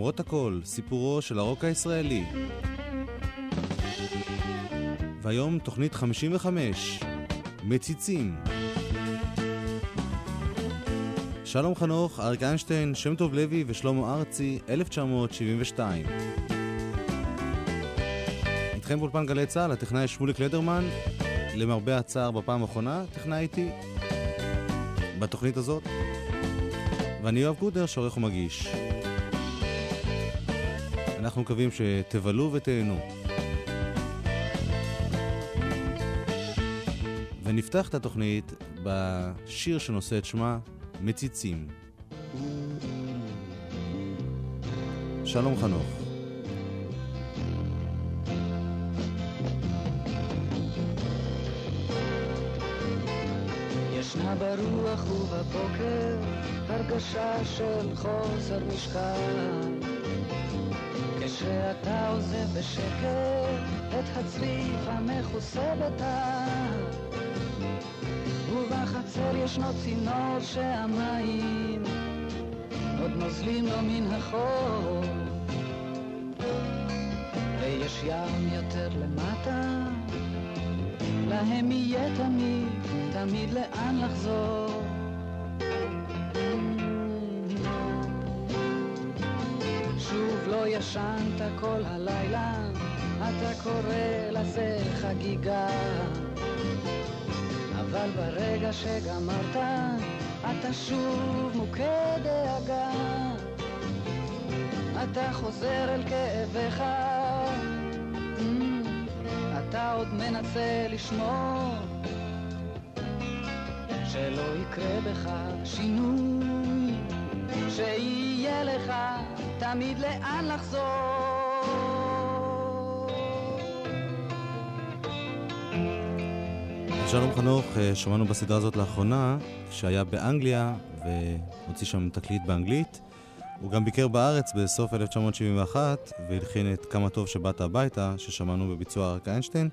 למרות הכל, סיפורו של הרוק הישראלי. והיום תוכנית 55, מציצים. שלום חנוך, אריק איינשטיין, שם טוב לוי ושלמה ארצי, 1972. איתכם באולפן גלי צה"ל, הטכנאי שמוליק לדרמן, למרבה הצער בפעם האחרונה, טכנאי איתי בתוכנית הזאת. ואני יואב גודר, שעורך ומגיש. אנחנו מקווים שתבלו ותהנו. ונפתח את התוכנית בשיר שנושא את שמה מציצים. שלום חנוך. ישנה ברוח ובבוקר הרגשה של חוסר משקל כשאתה עוזב בשקט את הצריף המכוסה בתר ובחצר ישנו צינור שהמים עוד נוזלים לו מן החור ויש ים יותר למטה להם יהיה תמיד, תמיד לאן לחזור ישנת כל הלילה, אתה קורא לזה חגיגה. אבל ברגע שגמרת, אתה שוב מוכה דאגה. אתה חוזר אל כאביך, אתה עוד מנסה לשמור, שלא יקרה בך שינוי, שיהיה לך תמיד לאן לחזור. שלום חנוך, אה, שמענו בסדרה הזאת לאחרונה, שהיה באנגליה והוציא שם תקליט באנגלית. הוא גם ביקר בארץ בסוף 1971 והלחין את כמה טוב שבאת הביתה, ששמענו בביצוע אריק איינשטיין.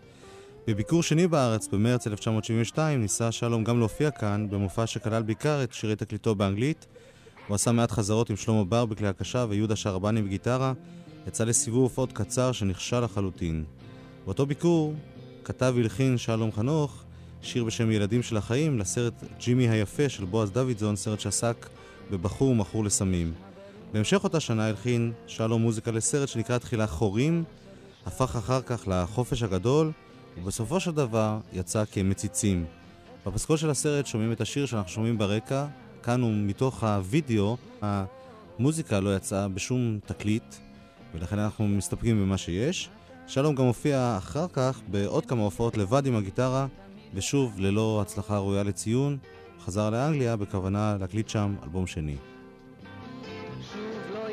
בביקור שני בארץ, במרץ 1972, ניסה שלום גם להופיע כאן במופע שכלל בעיקר את שירי תקליטו באנגלית. הוא עשה מעט חזרות עם שלמה בר בכלי הקשה ויהודה שרבני בגיטרה. יצא לסיבוב הופעות קצר שנכשל לחלוטין. באותו ביקור כתב והלחין שלום חנוך שיר בשם ילדים של החיים לסרט ג'ימי היפה של בועז דוידזון, סרט שעסק בבחור מכור לסמים. בהמשך אותה שנה הלחין שלום מוזיקה לסרט שנקרא תחילה חורים, הפך אחר כך לחופש הגדול, ובסופו של דבר יצא כמציצים. בפסקול של הסרט שומעים את השיר שאנחנו שומעים ברקע, כאן הוא מתוך הווידאו, המוזיקה לא יצאה בשום תקליט, ולכן אנחנו מסתפקים במה שיש. שלום גם הופיע אחר כך בעוד כמה הופעות לבד עם הגיטרה, ושוב, ללא הצלחה ראויה לציון, חזר לאנגליה בכוונה להקליט שם אלבום שני. לא.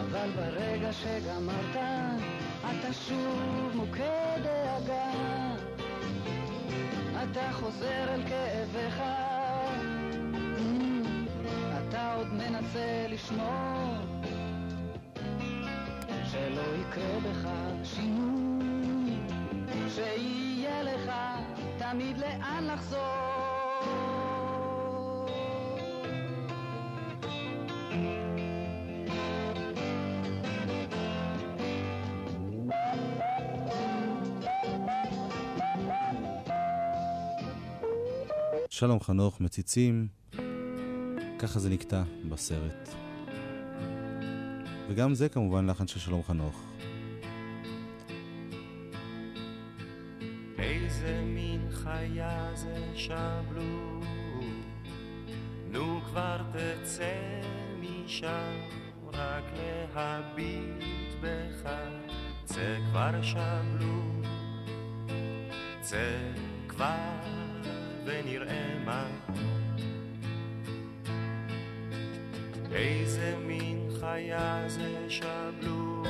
אבל ברגע שגמרת, אתה שוב מוכה דאגה. אתה חוזר אל כאביך, אתה עוד מנסה לשמור. שלא יקרה בך שינוי, שיהיה לך תמיד לאן לחזור. שלום חנוך, מציצים, ככה זה נקטע בסרט. וגם זה כמובן לחן של שלום חנוך. איזה מין חיה זה שבלו, נו כבר תצא משם, רק להביט בך, צא כבר שבלו, צא כבר ונראה חיה זה שבלו,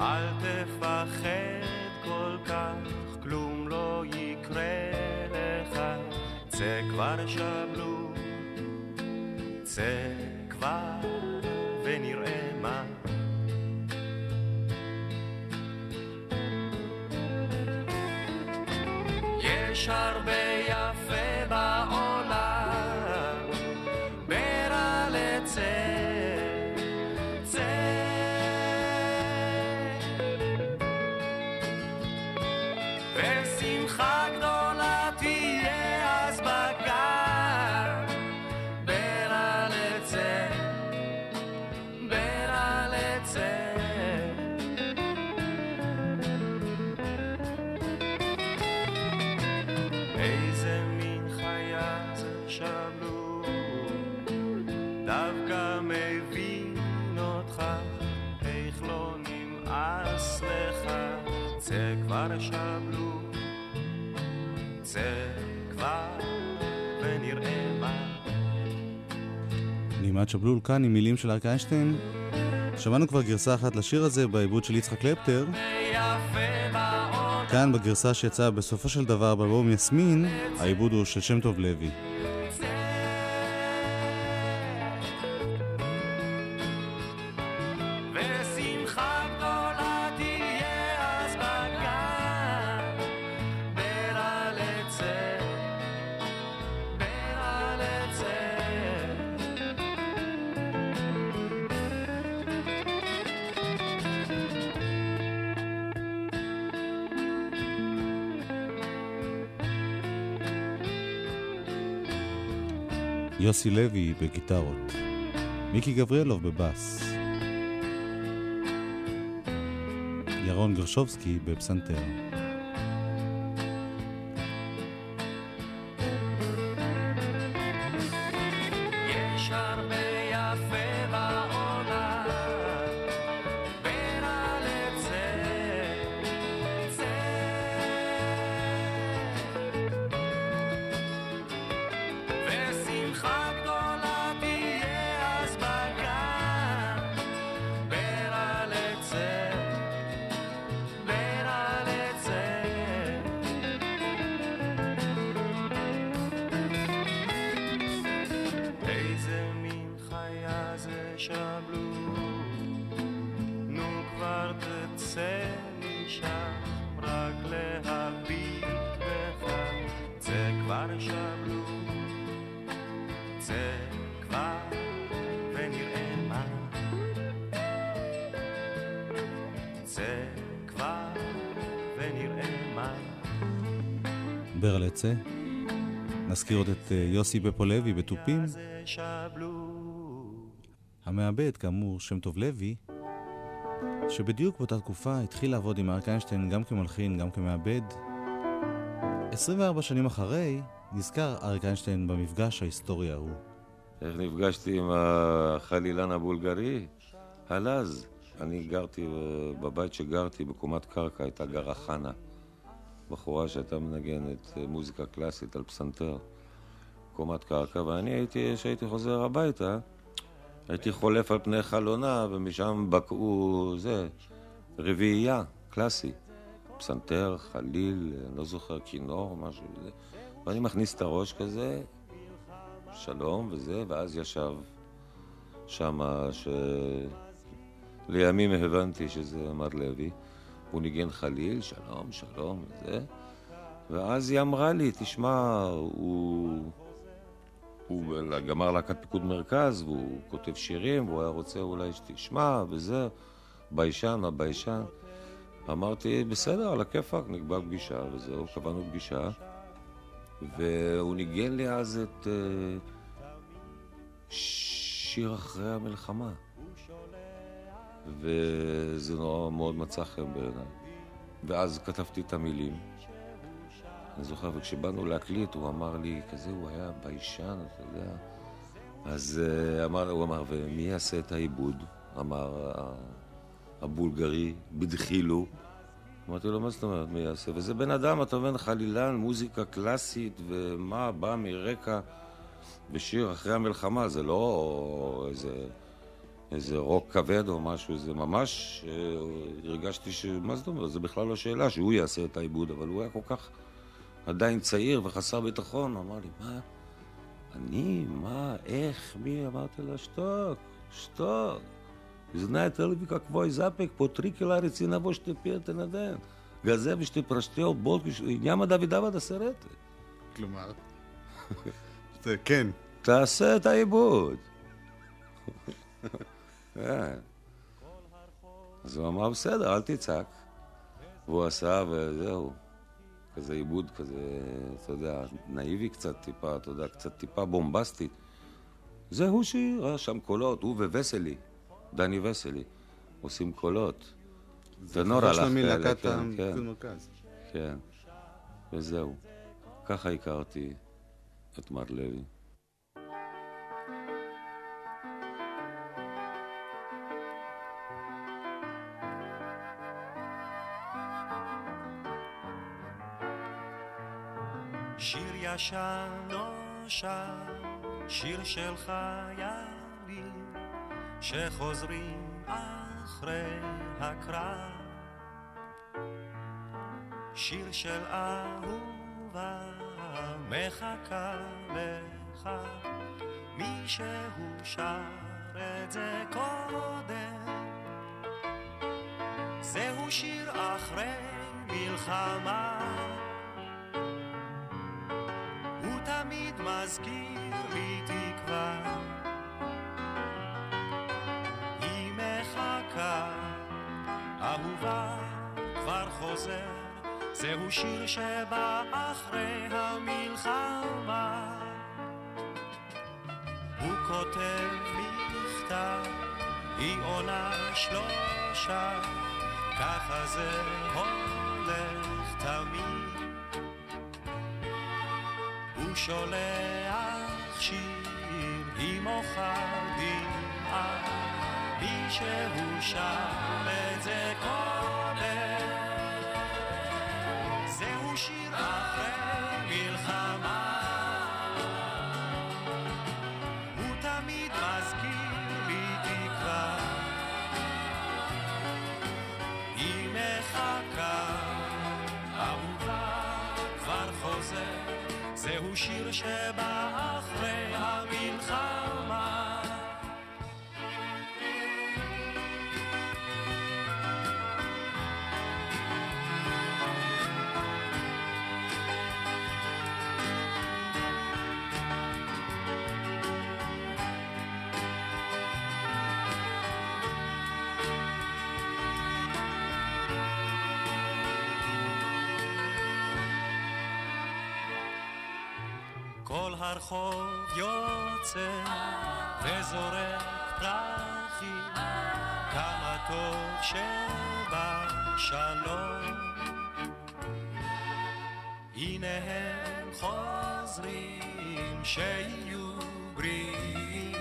אל תפחד כל כך, כלום לא יקרה לך, צא כבר שבלו, צא מבין אותך, איך לא נמאס לך, צא כבר שבלו, צא כבר ונראה מה. נעימת שבלול כאן עם מילים של אריק איינשטיין. שמענו כבר גרסה אחת לשיר הזה בעיבוד של יצחק קלפטר. כאן בגרסה שיצאה בסופו של דבר באלבום יסמין, העיבוד הוא של שם טוב לוי. יוסי לוי בגיטרות, מיקי גבריאלוב בבאס, ירון גרשובסקי בפסנתר. ברלצה. נזכיר עוד את אה, יוסי בפו לוי בתופים. המעבד, כאמור, שם טוב לוי, שבדיוק באותה תקופה התחיל לעבוד עם אריק איינשטיין גם כמלחין, גם כמעבד. 24 שנים אחרי, נזכר אריק איינשטיין במפגש ההיסטורי ההוא. איך נפגשתי עם החלילן הבולגרי? הלז. אני גרתי, אה, בבית שגרתי, בקומת קרקע, הייתה גרה חנה. בחורה שהייתה מנגנת אה, מוזיקה קלאסית על פסנתר, קומת קרקע, ואני הייתי, כשהייתי חוזר הביתה, הייתי חולף על פני חלונה, ומשם בקעו, זה, רביעייה, קלאסי. פסנתר, חליל, אני לא זוכר, כינור, משהו כזה. ואני מכניס את הראש כזה, שלום וזה, ואז ישב שמה, שלימים הבנתי שזה מר לוי. הוא ניגן חליל, שלום, שלום, וזה. ואז היא אמרה לי, תשמע, הוא... הוא גמר להקת פיקוד מרכז, והוא כותב שירים, והוא היה רוצה אולי שתשמע, וזה, ביישן, הביישן. אמרתי, בסדר, על הכיפאק, נקבע פגישה, וזהו, קבענו פגישה. והוא ניגן לי אז את אה, שיר אחרי המלחמה. וזה נורא מאוד מצא חן בעיניי. ואז כתבתי את המילים. אני זוכר, וכשבאנו להקליט, הוא אמר לי, כזה הוא היה ביישן, אתה יודע. אז uh, אמר, הוא אמר, ומי יעשה את העיבוד? אמר הבולגרי, בדחילו. אמרתי לו, מה זאת אומרת, מי יעשה? וזה בן אדם, אתה מבין, חלילן, מוזיקה קלאסית, ומה בא מרקע בשיר אחרי המלחמה, זה לא איזה... איזה רוק כבד או משהו, זה ממש, אה, הרגשתי ש... מה זאת אומרת? זה בכלל לא שאלה שהוא יעשה את העיבוד, אבל הוא היה כל כך עדיין צעיר וחסר ביטחון, הוא אמר לי, מה? אני? מה? איך? מי? אמרתי לה, שתוק, שתוק. Знаете ли ви какво е запек? По 3 кила рециново ще пиете на ден. Газеви ще пращи от болки и няма да ви дава да серете. כלומר? כן. תעשה את העיבוד. כן. אז הוא אמר, בסדר, אל תצעק. והוא עשה, וזהו. כזה עיבוד כזה, אתה יודע, נאיבי קצת טיפה, אתה יודע, קצת טיפה בומבסטי. זה הוא שיר, שם קולות, הוא וווסלי, דני וסלי, עושים קולות. טנור הלך כאלה, כן, כן. מרכז. כן, וזהו. ככה הכרתי את מר לוי. ישן נושן, שיר של חיילים שחוזרים אחרי הקרב. שיר של אהובה מחכה לך, מישהו שר את זה קודם. זהו שיר אחרי מלחמה, תמיד מזכיר לי תקווה. היא מחכה, אהובה כבר חוזר, זהו שיר שבא אחרי המלחמה. הוא כותב מכתב, היא עונה שלושה, ככה זה הולך תמיד. שולח שיר, היא מוחה דמעה, מישהו שר את זה קודם. זהו שיר אחרי מלחמה. זהו שיר שבא כל הרחוב יוצא וזורק פרחים, כמה טוב שבשלום. הנה הם חוזרים שיהיו בריאים,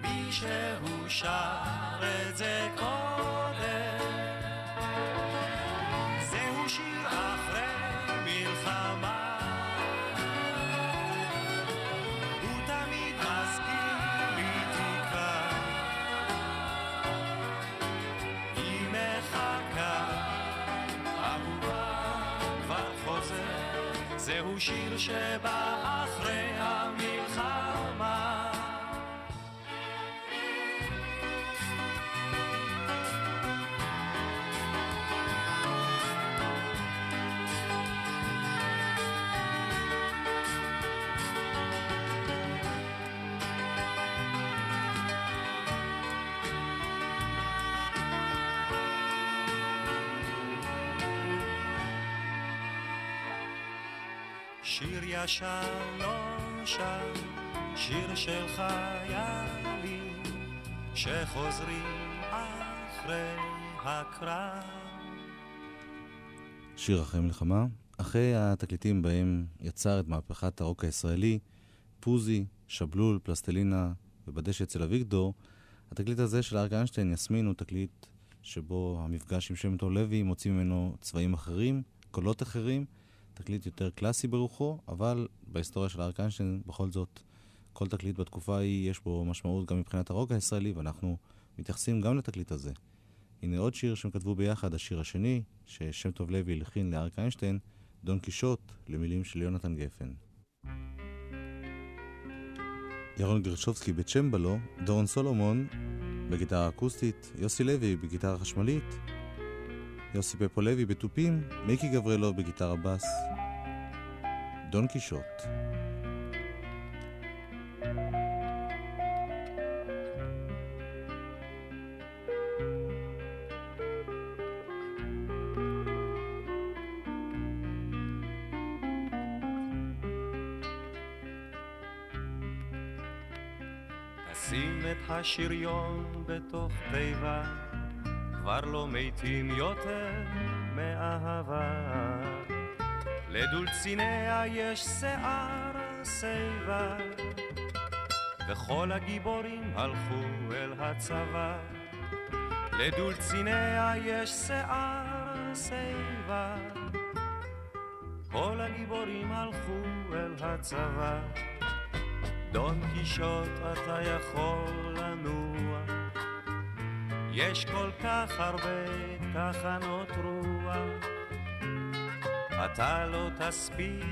מישהו שר את זה קודם. זהו שיר שבא ישן נושן, שיר של חיילים שחוזרים אחרי הקרב. שיר אחרי מלחמה. אחרי התקליטים בהם יצר את מהפכת הרוק הישראלי, פוזי, שבלול, פלסטלינה ובדשא אצל אביגדור, התקליט הזה של אריק איינשטיין, יסמין, הוא תקליט שבו המפגש עם שם טוב לוי מוציא ממנו צבעים אחרים, קולות אחרים, תקליט יותר קלאסי ברוחו, אבל בהיסטוריה של אריק איינשטיין, בכל זאת, כל תקליט בתקופה ההיא יש בו משמעות גם מבחינת הרוק הישראלי, ואנחנו מתייחסים גם לתקליט הזה. הנה עוד שיר שהם כתבו ביחד, השיר השני, ששם טוב לוי הלחין לאריק איינשטיין, דון קישוט, למילים של יונתן גפן. ירון גרשובסקי בצ'מבלו, דורון סולומון בגיטרה אקוסטית, יוסי לוי בגיטרה חשמלית, יוסי פפו לוי בתופים, מיקי גברלו בגיטרה בס. דון קישוט. השריון בתוך תיבה, כבר לא מתים יותר מאהבה. לדולציניה יש שיער שיבה, וכל הגיבורים הלכו אל הצבא. לדולציניה יש שיער שיבה, כל הגיבורים הלכו אל הצבא. דון קישוט אתה יכול לנוע, יש כל כך הרבה תחנות רוח. אתה לא תספיק,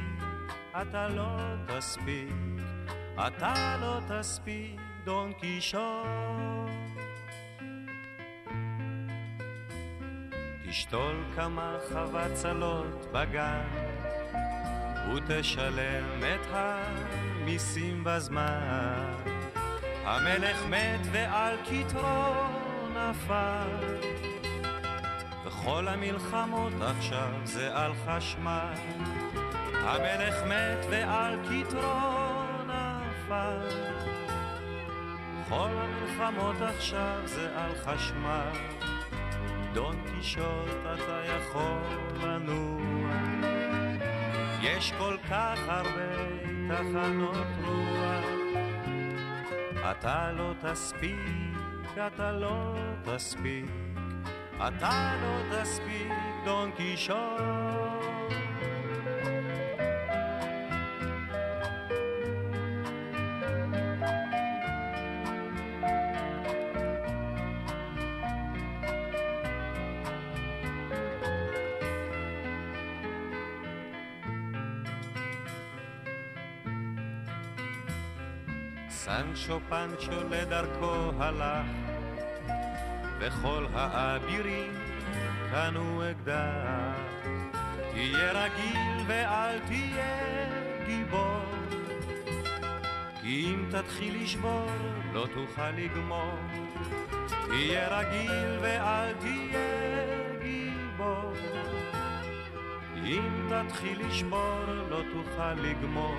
אתה לא תספיק, אתה לא תספיק, דון קישוט. תשתול כמה חבצלות בגן, ותשלם את המיסים בזמן. המלך מת ועל כתרו נפל, וכל המלחמות עכשיו זה על חשמל. המלך מת ועל כתרו נפל, כל המלחמות עכשיו זה על חשמל. דון קישוט אתה יכול לנוע, יש כל כך הרבה תחנות רוח. אתה לא תספיק, אתה לא תספיק, אתה לא תספיק, דון קישוט. סנצ'ו פנצ'ו לדרכו הלך, וכל האבירים קנו אקדח. תהיה רגיל ואל תהיה גיבור, כי אם תתחיל לשבור לא תוכל לגמור. תהיה רגיל ואל תהיה גיבור, אם תתחיל לשבור לא תוכל לגמור.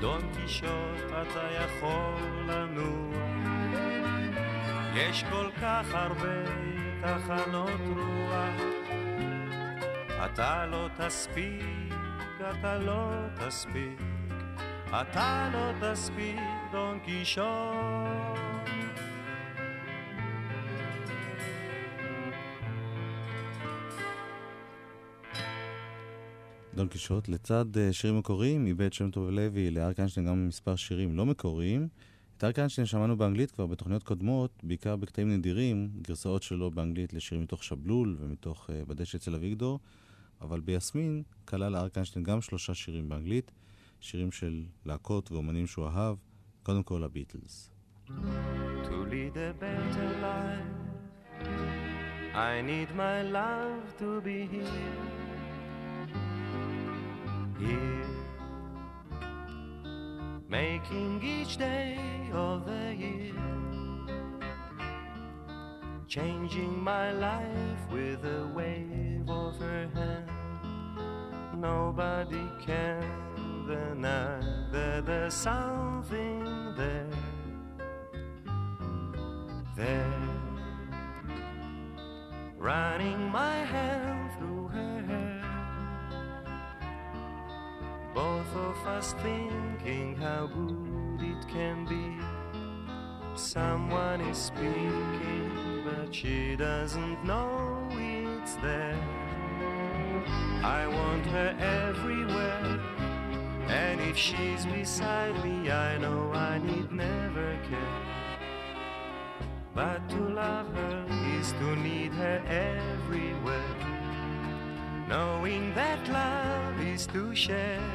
דון קישוט אתה יכול לנוע, יש כל כך הרבה תחנות רוח. אתה לא תספיק, אתה לא תספיק, אתה לא תספיק, דון קישוט. דון קישוט, לצד uh, שירים מקוריים, מבית שם טוב לוי לאריק איינשטיין גם מספר שירים לא מקוריים. אריק איינשטיין שמענו באנגלית כבר בתוכניות קודמות, בעיקר בקטעים נדירים, גרסאות שלו באנגלית לשירים מתוך שבלול ומתוך uh, בדשא אצל אביגדור, אבל ביסמין כלל אריק איינשטיין גם שלושה שירים באנגלית, שירים של להקות ואומנים שהוא אהב, קודם כל הביטלס. To lead a better life, I need my love to be here. Here, making each day of the year, changing my life with a wave of her hand. Nobody can deny that there's something there. There, running my hand Both of us thinking how good it can be. Someone is speaking, but she doesn't know it's there. I want her everywhere, and if she's beside me, I know I need never care. But to love her is to need her everywhere. Knowing that love is to share.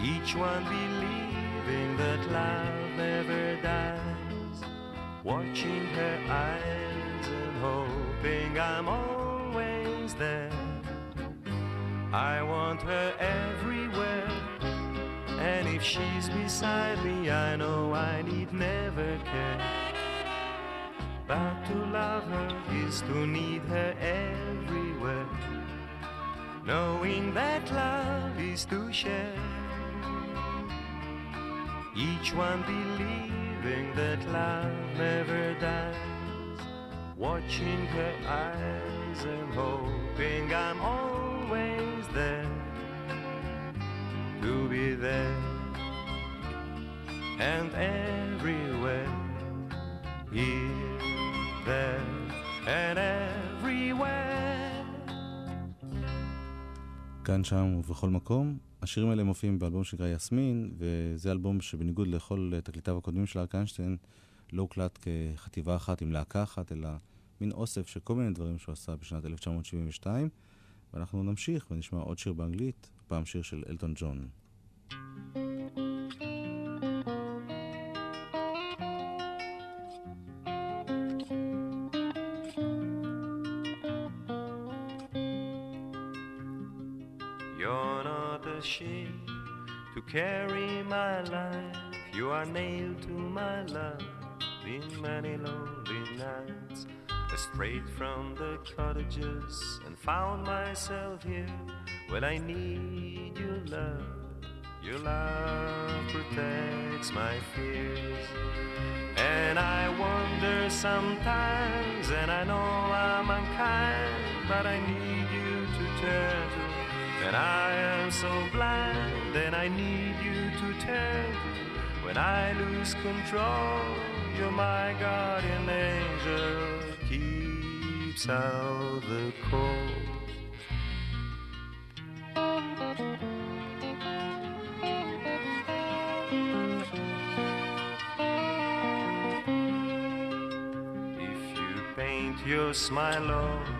Each one believing that love never dies. Watching her eyes and hoping I'm always there. I want her everywhere. And if she's beside me, I know I need never care. But to love her is to need her everywhere. Knowing that love is to share. Each one believing that love never dies. Watching her eyes and hoping I'm always there to be there and everywhere, here, there, and everywhere. כאן, שם ובכל מקום. השירים האלה מופיעים באלבום שנקרא יסמין, וזה אלבום שבניגוד לכל תקליטיו הקודמים של אריק איינשטיין, לא הוקלט כחטיבה אחת עם להקה אחת, אלא מין אוסף של כל מיני דברים שהוא עשה בשנת 1972. ואנחנו נמשיך ונשמע עוד שיר באנגלית, פעם שיר של אלטון ג'ון. carry many lonely nights. I strayed from the cottages and found myself here. When I need your love, your love protects my fears. And I wonder sometimes, and I know I'm unkind, but I need you to turn to and I am so blind, and I need you to turn to. When I lose control, you're my guardian angel, keeps out the cold. If you paint your smile on,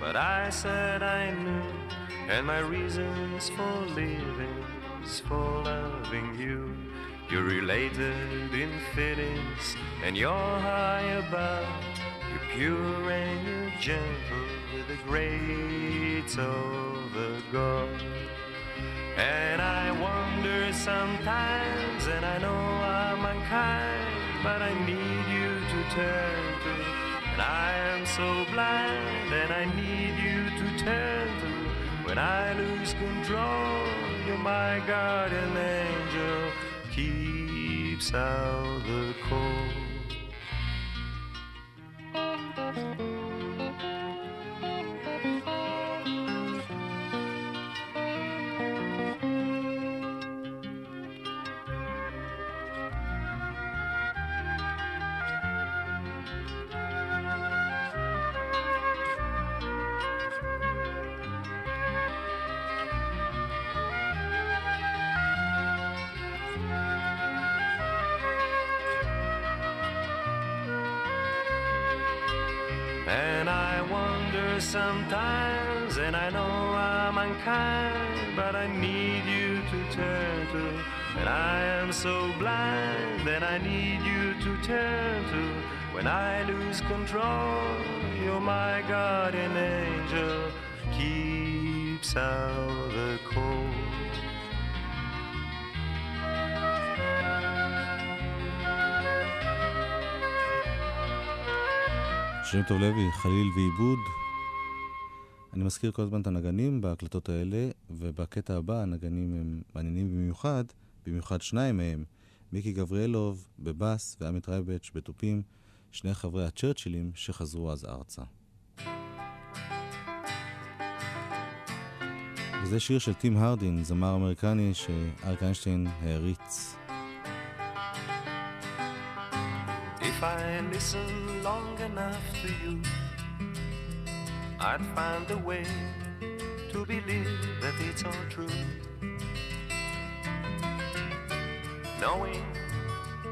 but I said I knew and my reasons for living is for loving you. You're related in feelings, and you're high above. You're pure and you're gentle with the great the God. And I wonder sometimes, and I know I'm unkind, but I need you to turn to. And I am so blind, and I need you to turn to. When I lose control, you're my guardian angel, keeps out the When I lose control, you're my guardian angel, keeps out the cold. שם טוב לוי, חליל ועיבוד. אני מזכיר כל הזמן את הנגנים בהקלטות האלה, ובקטע הבא הנגנים הם מעניינים במיוחד, במיוחד שניים מהם, מיקי גבריאלוב בבאס ועמית רייבץ' בתופים, שני חברי הצ'רצ'ילים שחזרו אז ארצה. וזה שיר של טים הרדין, זמר אמריקני שאריק איינשטיין העריץ. If I listen long enough to you, I'd find a way to believe that it's all true. Knowing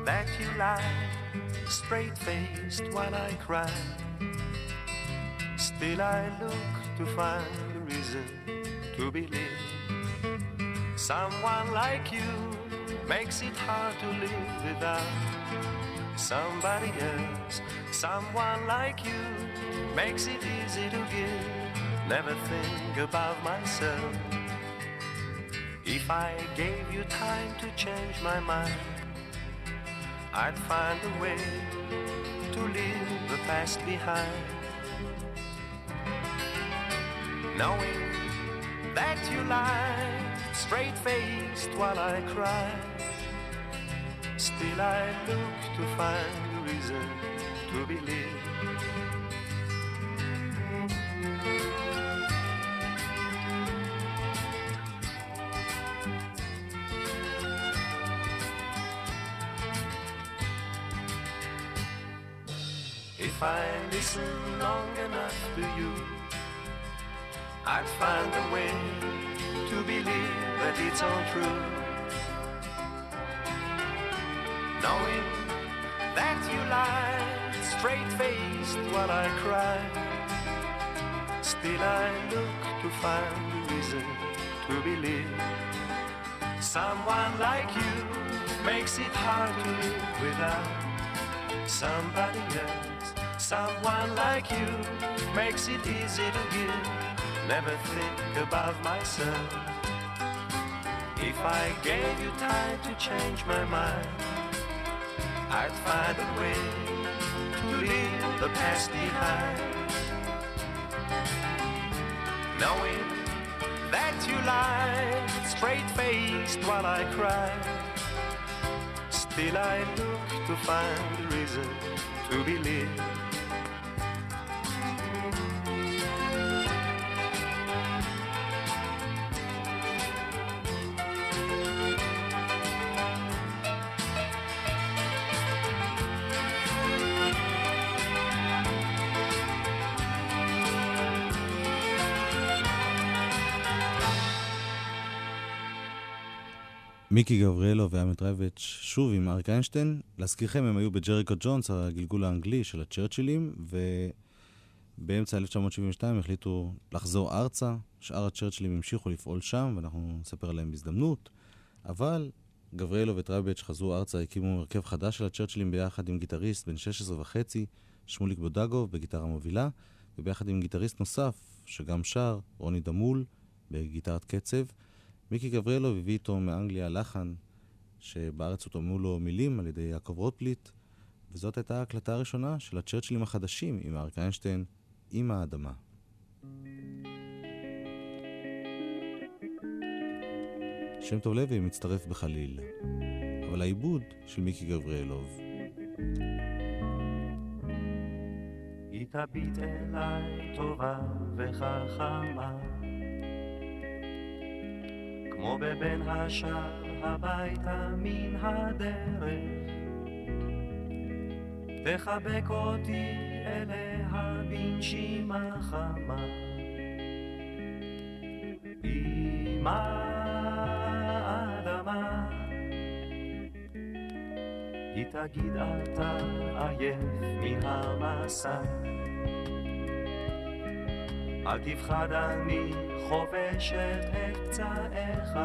that you lie straight faced while I cry, still I look to find a reason to believe. Someone like you makes it hard to live without somebody else. Someone like you makes it easy to give. Never think about myself. If I gave you time to change my mind, I'd find a way to leave the past behind. Knowing that you lie straight faced while I cry. Still I look to find a reason to believe. I listen long enough to you, I'd find a way to believe that it's all true. Knowing that you lie straight faced while I cry. Still, I look to find a reason to believe. Someone like you makes it hard to live without somebody else. Someone like you makes it easy to give. Never think about myself. If I gave you time to change my mind, I'd find a way to leave the past behind. Knowing that you lie straight faced while I cry. Still, I look to find a reason to believe. מיקי גבריאלוב ועמי טרייביץ' שוב עם אריק איינשטיין. להזכירכם, הם היו ב Jericho Jones, הגלגול האנגלי של הצ'רצ'ילים, ובאמצע 1972 החליטו לחזור ארצה. שאר הצ'רצ'ילים המשיכו לפעול שם, ואנחנו נספר עליהם בהזדמנות. אבל גבריאלוב וטרייביץ' חזרו ארצה, הקימו הרכב חדש של הצ'רצ'ילים ביחד עם גיטריסט בן 16 וחצי, שמוליק בודגוב, בגיטרה מובילה, וביחד עם גיטריסט נוסף, שגם שר, רוני דמול, בגיטרת קצב. מיקי גבריאלוב הביא איתו מאנגליה לחן שבארץ הותאמו לו מילים על ידי יעקב רוטבליט, וזאת הייתה ההקלטה הראשונה של הצ'רצ'ילים החדשים עם אריק איינשטיין, עם האדמה. שם טוב לוי מצטרף בחליל, אבל העיבוד של מיקי גבריאלוב. היא תביט אליי טובה וחכמה כמו בבין השאר הביתה מן הדרך. תחבק אותי אליה בנשימה חמה. עם האדמה היא תגיד אתה עייף מן המסע אל תפחד אני חובשת את פצעיך.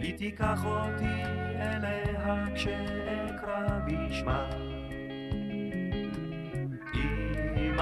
היא תיקח אותי אליה כשאקרא בשמה. עם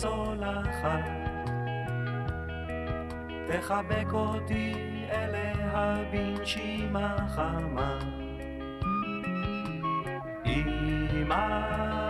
צולחת תחבק אותי אליה בנשימה חמה. עם האדמה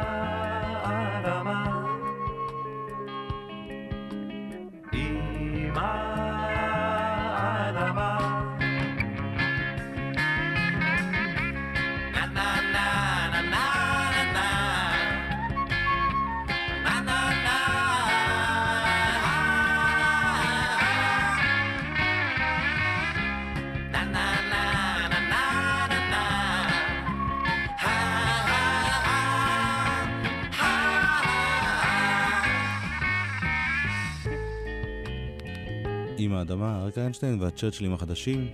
עם האדמה, אריק איינשטיין והצ'רצ'ילים החדשים.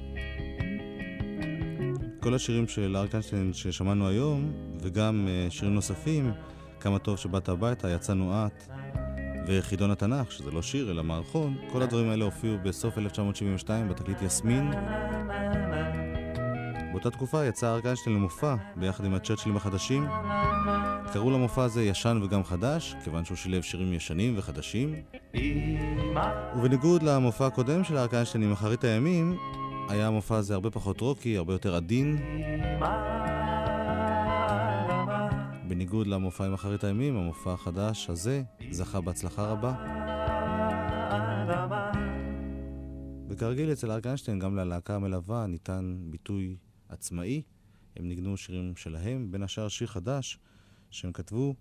כל השירים של אריק איינשטיין ששמענו היום, וגם אה, שירים נוספים, כמה טוב שבאת הביתה, יצאנו את, וחידון התנ"ך, שזה לא שיר אלא מערכון, כל הדברים האלה הופיעו בסוף 1972 בתקליט יסמין. באותה תקופה יצא אריק איינשטיין למופע ביחד עם הצ'רצ'ילים החדשים. קראו למופע הזה ישן וגם חדש, כיוון שהוא שילב שירים ישנים וחדשים. ובניגוד למופע הקודם של אריק איינשטיין עם אחרית הימים, היה המופע הזה הרבה פחות רוקי, הרבה יותר עדין. בניגוד למופע עם אחרית הימים, המופע החדש הזה זכה בהצלחה רבה. וכרגיל אצל אריק איינשטיין, גם ללהקה המלווה ניתן ביטוי עצמאי. הם ניגנו שירים שלהם, בין השאר שיר חדש שהם כתבו.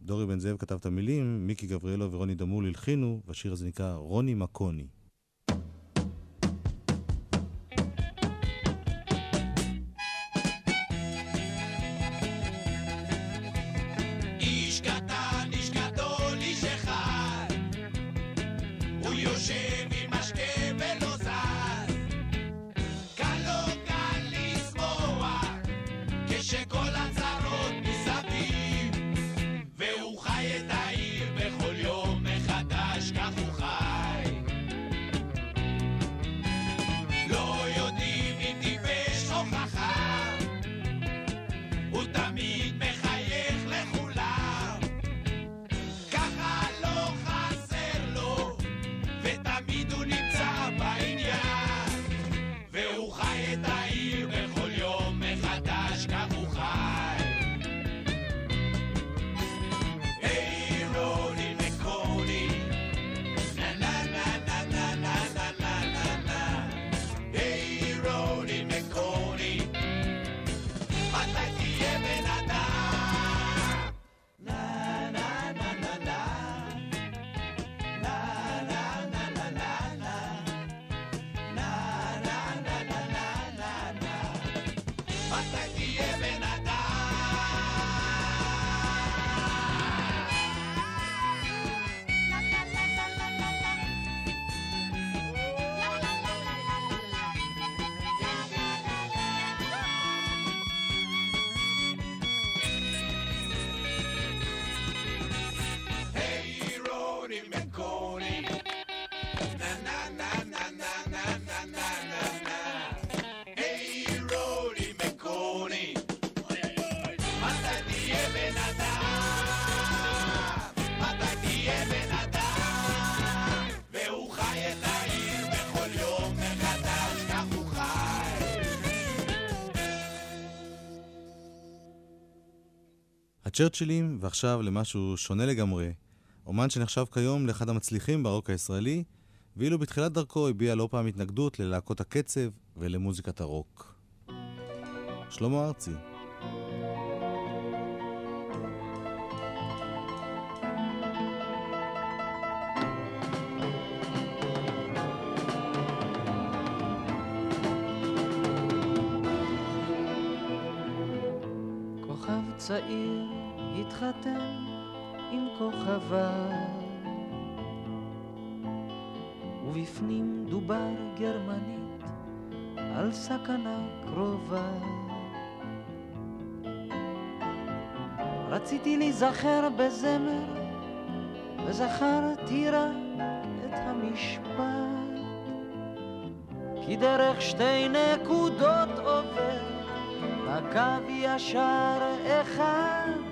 דורי בן זאב כתב את המילים, מיקי גבריאלו ורוני דמול הלחינו, והשיר הזה נקרא רוני מקוני. הצ'רצ'ילים, ועכשיו למשהו שונה לגמרי. אומן שנחשב כיום לאחד המצליחים ברוק הישראלי, ואילו בתחילת דרכו הביע לא פעם התנגדות ללהקות הקצב ולמוזיקת הרוק. שלמה ארצי צעיר התחתן עם כוכבה ובפנים דובר גרמנית על סכנה קרובה. רציתי להיזכר בזמר וזכרתי רק את המשפט. כי דרך שתי נקודות עובר הקו ישר אחד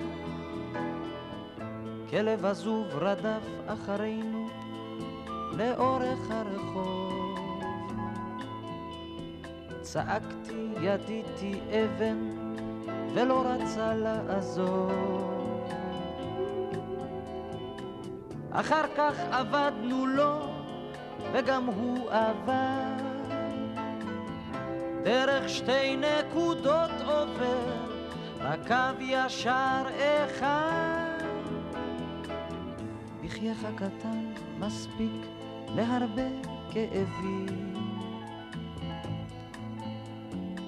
כלב עזוב רדף אחרינו לאורך הרחוב. צעקתי, ידיתי אבן, ולא רצה לעזוב. אחר כך עבדנו לו, וגם הוא עבד. דרך שתי נקודות עובר, רק קו ישר אחד. מחייך הקטן מספיק להרבה כאבים.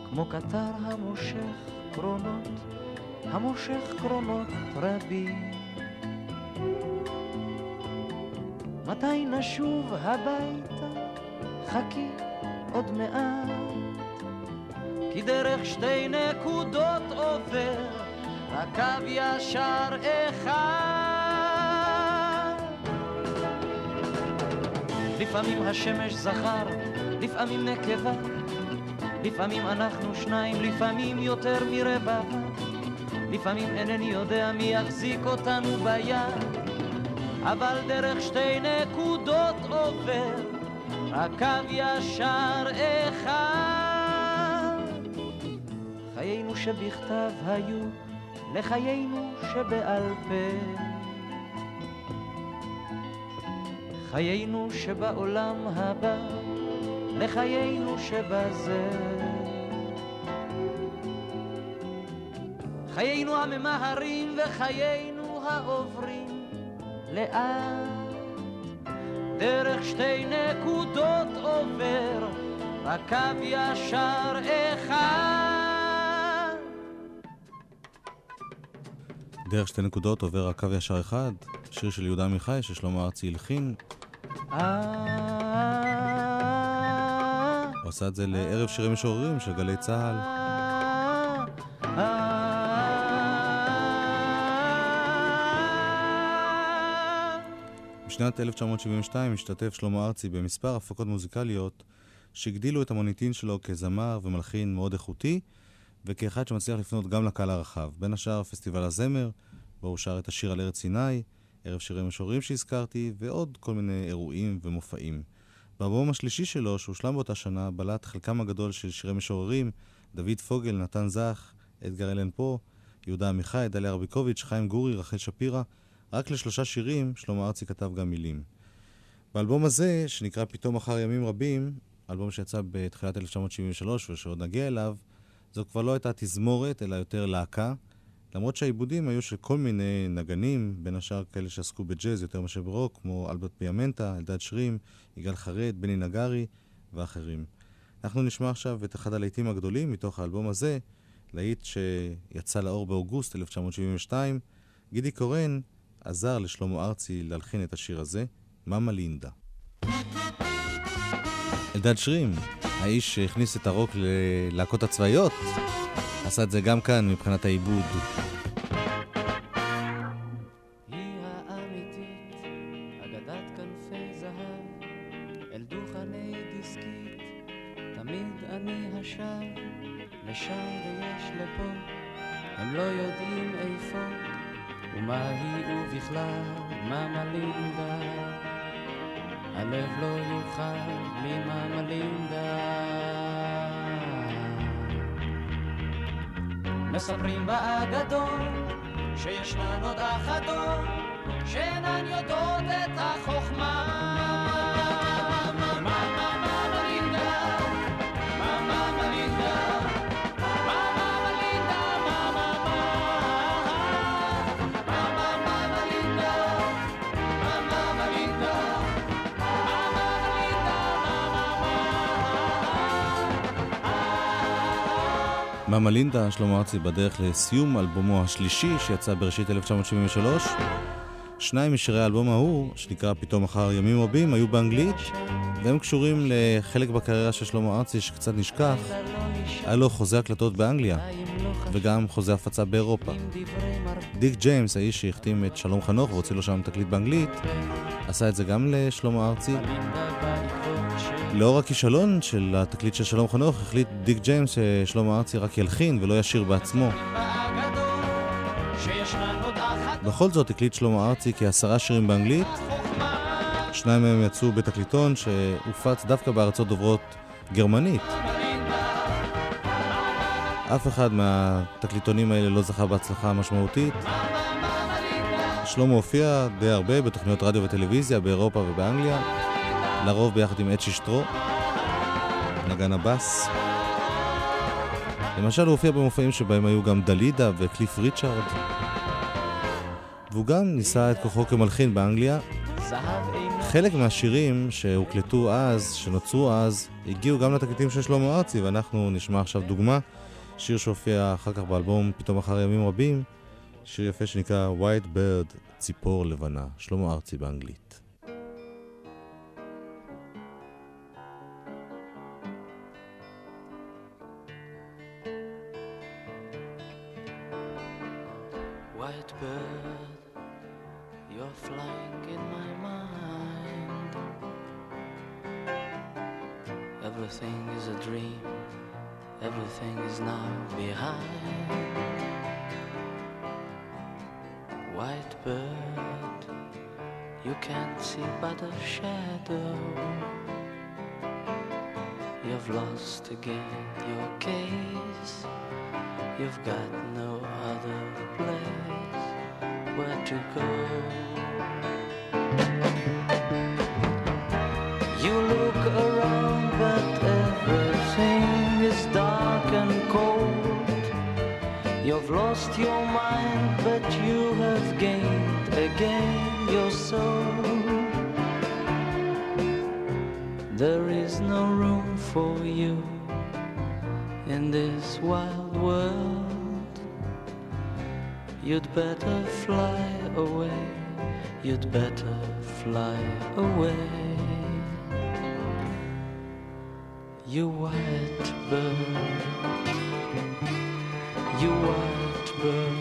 כמו קטר המושך קרונות, המושך קרונות רבים. מתי נשוב הביתה? חכי עוד מעט. כי דרך שתי נקודות עובר, הקו ישר אחד. לפעמים השמש זכר, לפעמים נקבה, לפעמים אנחנו שניים, לפעמים יותר מרבע, לפעמים אינני יודע מי יחזיק אותנו ביד, אבל דרך שתי נקודות עובר, רק קו ישר אחד. חיינו שבכתב היו לחיינו שבעל פה. חיינו שבעולם הבא, לחיינו שבזה. חיינו הממהרים וחיינו העוברים לאט. דרך שתי נקודות עובר, רק ישר אחד. דרך שתי נקודות עובר הקו ישר אחד, שיר של יהודה עמיחי ששלמה ארצי הלחין, הוא עשה את זה לערב שירי משוררים של גלי צה"ל. בשנת 1972 השתתף שלמה ארצי במספר הפקות מוזיקליות שהגדילו את המוניטין שלו כזמר ומלחין מאוד איכותי וכאחד שמצליח לפנות גם לקהל הרחב. בין השאר פסטיבל הזמר, בו הוא שר את השיר על ארץ סיני, ערב שירי משוררים שהזכרתי, ועוד כל מיני אירועים ומופעים. באלבום השלישי שלו, שהושלם באותה שנה, בלט חלקם הגדול של שירי משוררים, דוד פוגל, נתן זך, אדגר אלן פה, יהודה עמיחי, דליה רביקוביץ', חיים גורי, רחל שפירא. רק לשלושה שירים שלמה ארצי כתב גם מילים. באלבום הזה, שנקרא פתאום אחר ימים רבים, אלבום שיצא בתחילת 1973 ושעוד נגיע אליו, זו כבר לא הייתה תזמורת, אלא יותר להקה. למרות שהעיבודים היו של כל מיני נגנים, בין השאר כאלה שעסקו בג'אז יותר מאשר ברוק, כמו אלברט פיאמנטה, אלדד שרים, יגאל חרד, בני נגרי ואחרים. אנחנו נשמע עכשיו את אחד הלהיטים הגדולים מתוך האלבום הזה, להיט שיצא לאור באוגוסט 1972. גידי קורן עזר לשלמה ארצי להלחין את השיר הזה, מאמה לינדה. אלדד שרים, האיש שהכניס את הרוק ללהקות הצבאיות, עשה את זה גם כאן מבחינת העיבוד. שלמה ארצי בדרך לסיום אלבומו השלישי שיצא בראשית 1973. שניים משירי האלבום ההוא, שנקרא פתאום אחר ימים רבים, היו באנגלית, והם קשורים לחלק בקריירה של שלמה ארצי שקצת נשכח. היה לו חוזה הקלטות באנגליה, וגם חוזה הפצה באירופה. דיק ג'יימס, האיש שהחתים את שלום חנוך והוציא לו שם תקליט באנגלית, עשה את זה גם לשלמה ארצי. לאור הכישלון של התקליט של שלום חנוך, החליט דיק ג'יימס ששלמה ארצי רק ילחין ולא ישיר בעצמו. בכל זאת הקליט שלמה ארצי כעשרה שירים באנגלית. שניים מהם יצאו בתקליטון שהופץ דווקא בארצות דוברות גרמנית. אף אחד מהתקליטונים האלה לא זכה בהצלחה משמעותית. שלמה הופיע די הרבה בתוכניות רדיו וטלוויזיה באירופה ובאנגליה. לרוב ביחד עם אצ'י שטרו, נגן הבאס. למשל הוא הופיע במופעים שבהם היו גם דלידה וקליף ריצ'ארד. והוא גם ניסה את כוחו כמלחין באנגליה. חלק מהשירים שהוקלטו אז, שנוצרו אז, הגיעו גם לתקליטים של שלמה ארצי, ואנחנו נשמע עכשיו דוגמה. שיר שהופיע אחר כך באלבום פתאום אחר ימים רבים, שיר יפה שנקרא White Bird, ציפור לבנה, שלמה ארצי באנגלית. White bird, you white bird,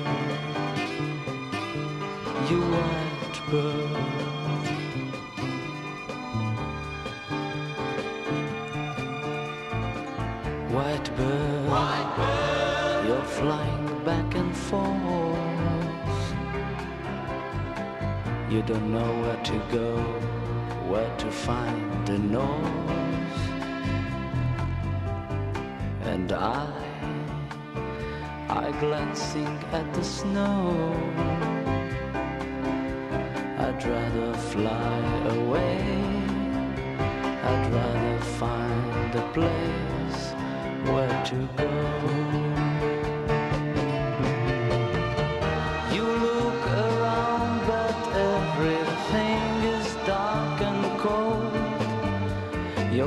you white bird. White bird, you're flying back and forth. You don't know where to go, where to find the north. And I, I glancing at the snow. I'd rather fly away. I'd rather find a place where to go.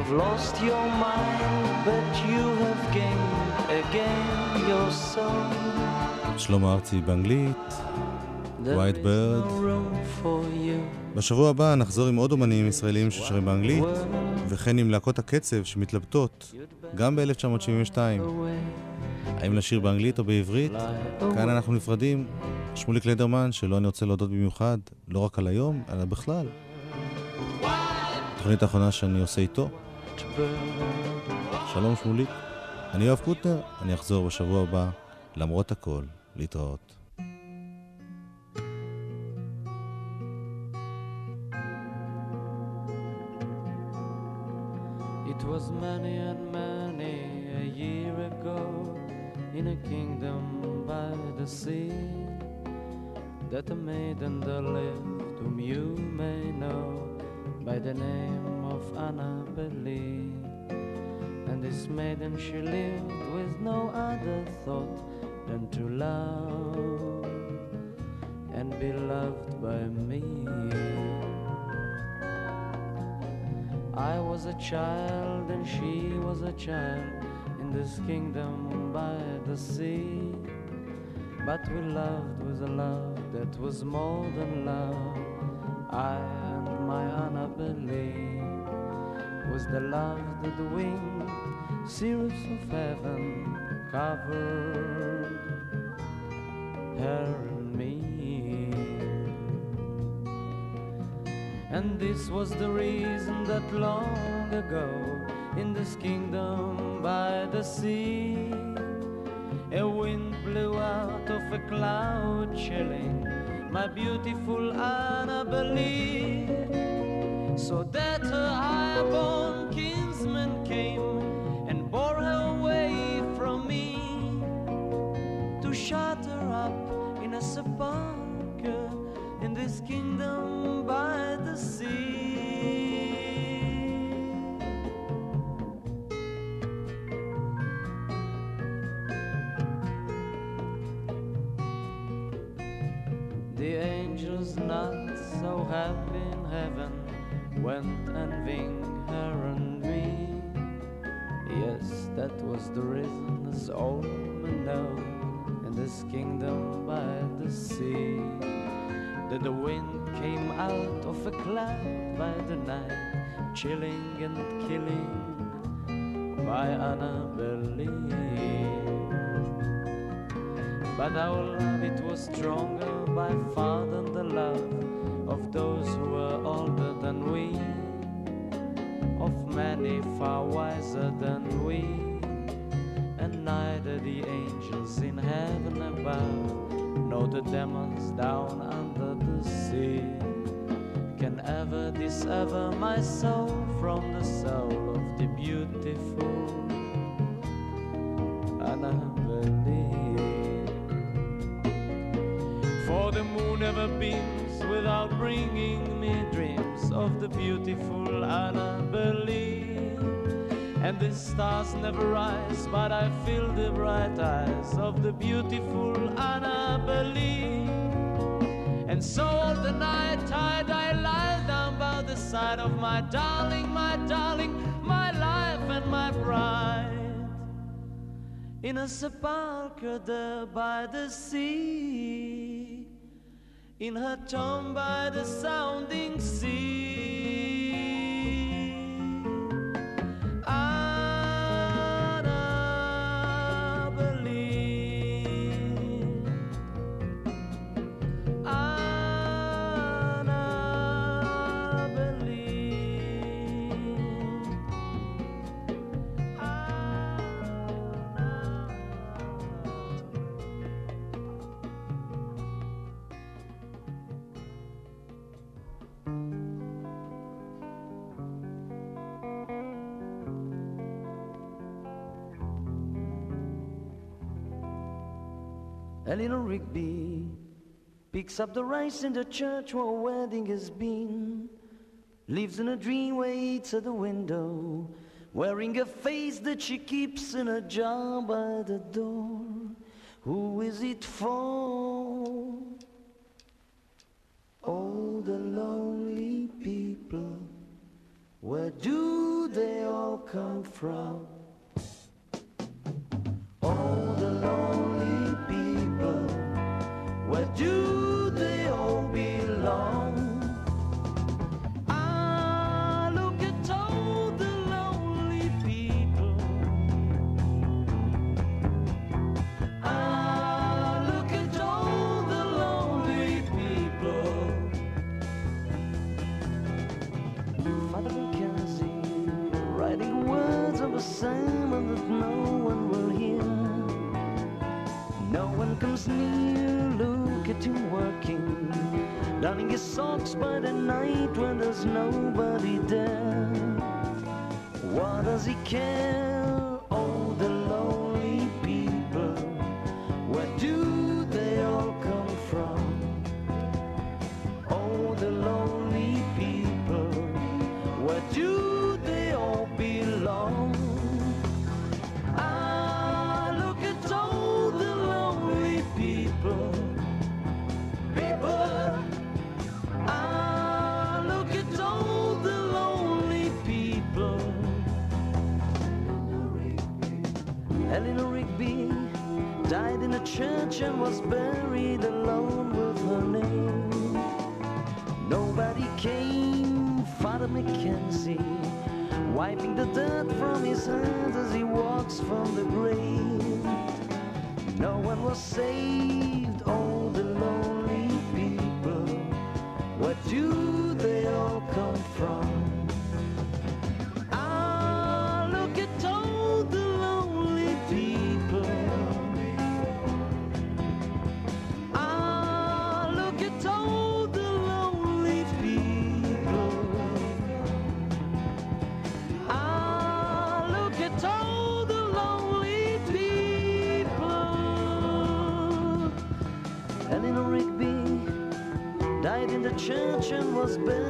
You've lost your mind, but you have gained again your soul. שלמה ארצי באנגלית. White bird. no room for you. בשבוע הבא נחזור עם עוד אומנים ישראלים ששרים באנגלית, וכן עם להקות הקצב שמתלבטות, גם ב-1972, Away, האם לשיר באנגלית או בעברית. כאן. אנחנו נפרדים. שמוליק לדרמן, שלו אני רוצה להודות במיוחד, לא רק על היום, אלא בכלל. התוכנית האחרונה שאני עושה איתו. שלום שמוליק. אני יואב קוטנר, אני אחזור בשבוע הבא, למרות הכל, להתראות. It was many and many a year ago in a kingdom by the sea that a maiden there lived whom you may know by the name of Annabelle. And this maiden she lived with no other thought than to love and be loved by me. I was a child and she was a child in this kingdom by the sea. But we loved with a love that was more than love. I and my Annabelle was the love that the winged cirrus of heaven covered her and me. And this was the reason that long ago in this kingdom by the sea a wind blew out of a cloud chilling my beautiful Annabelle so that her high-born kinsman came and bore her away from me to shut her up in a sepulchre in this kingdom by the sea. The angels not so happy went envying her and me. Yes, that was the reason, as all men know, in this kingdom by the sea, that the wind came out of a cloud by the night, chilling and killing my Annabelle. But our love, it was stronger by far than the love of those who were older than we. of many far wiser than we, and neither the angels in heaven above nor the demons down under the sea can ever dissever my soul from the soul of the beautiful bringing me dreams of the beautiful Annabelle. And the stars never rise, but I feel the bright eyes of the beautiful Annabelle. And so all the night I lie down by the side of my darling, my darling, my life and my bride. In a sepulchre there by the sea, in her tomb by the sounding sea. Eleanor Rigby picks up the rice in the church where a wedding has been. Lives in a dream eats at the window, wearing a face that she keeps in a jar by the door. Who is it for? All the lonely people, where do they all come from? All the lonely do socks by the night when there's nobody there. What does he care? Church and was buried alone with her name. Nobody came, Father Mackenzie, wiping the dirt from his hands as he walks from the grave. No one was saved, all the lonely people. Where do husband.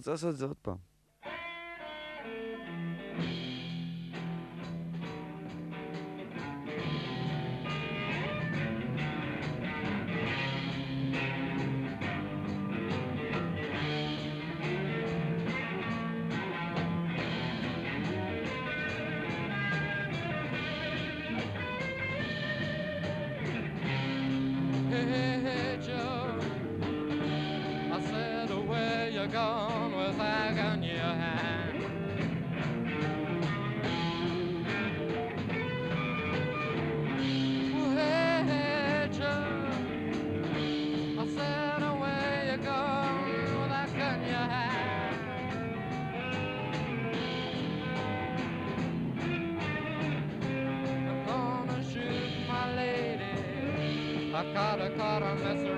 רוצה לעשות את זה עוד פעם. thought unless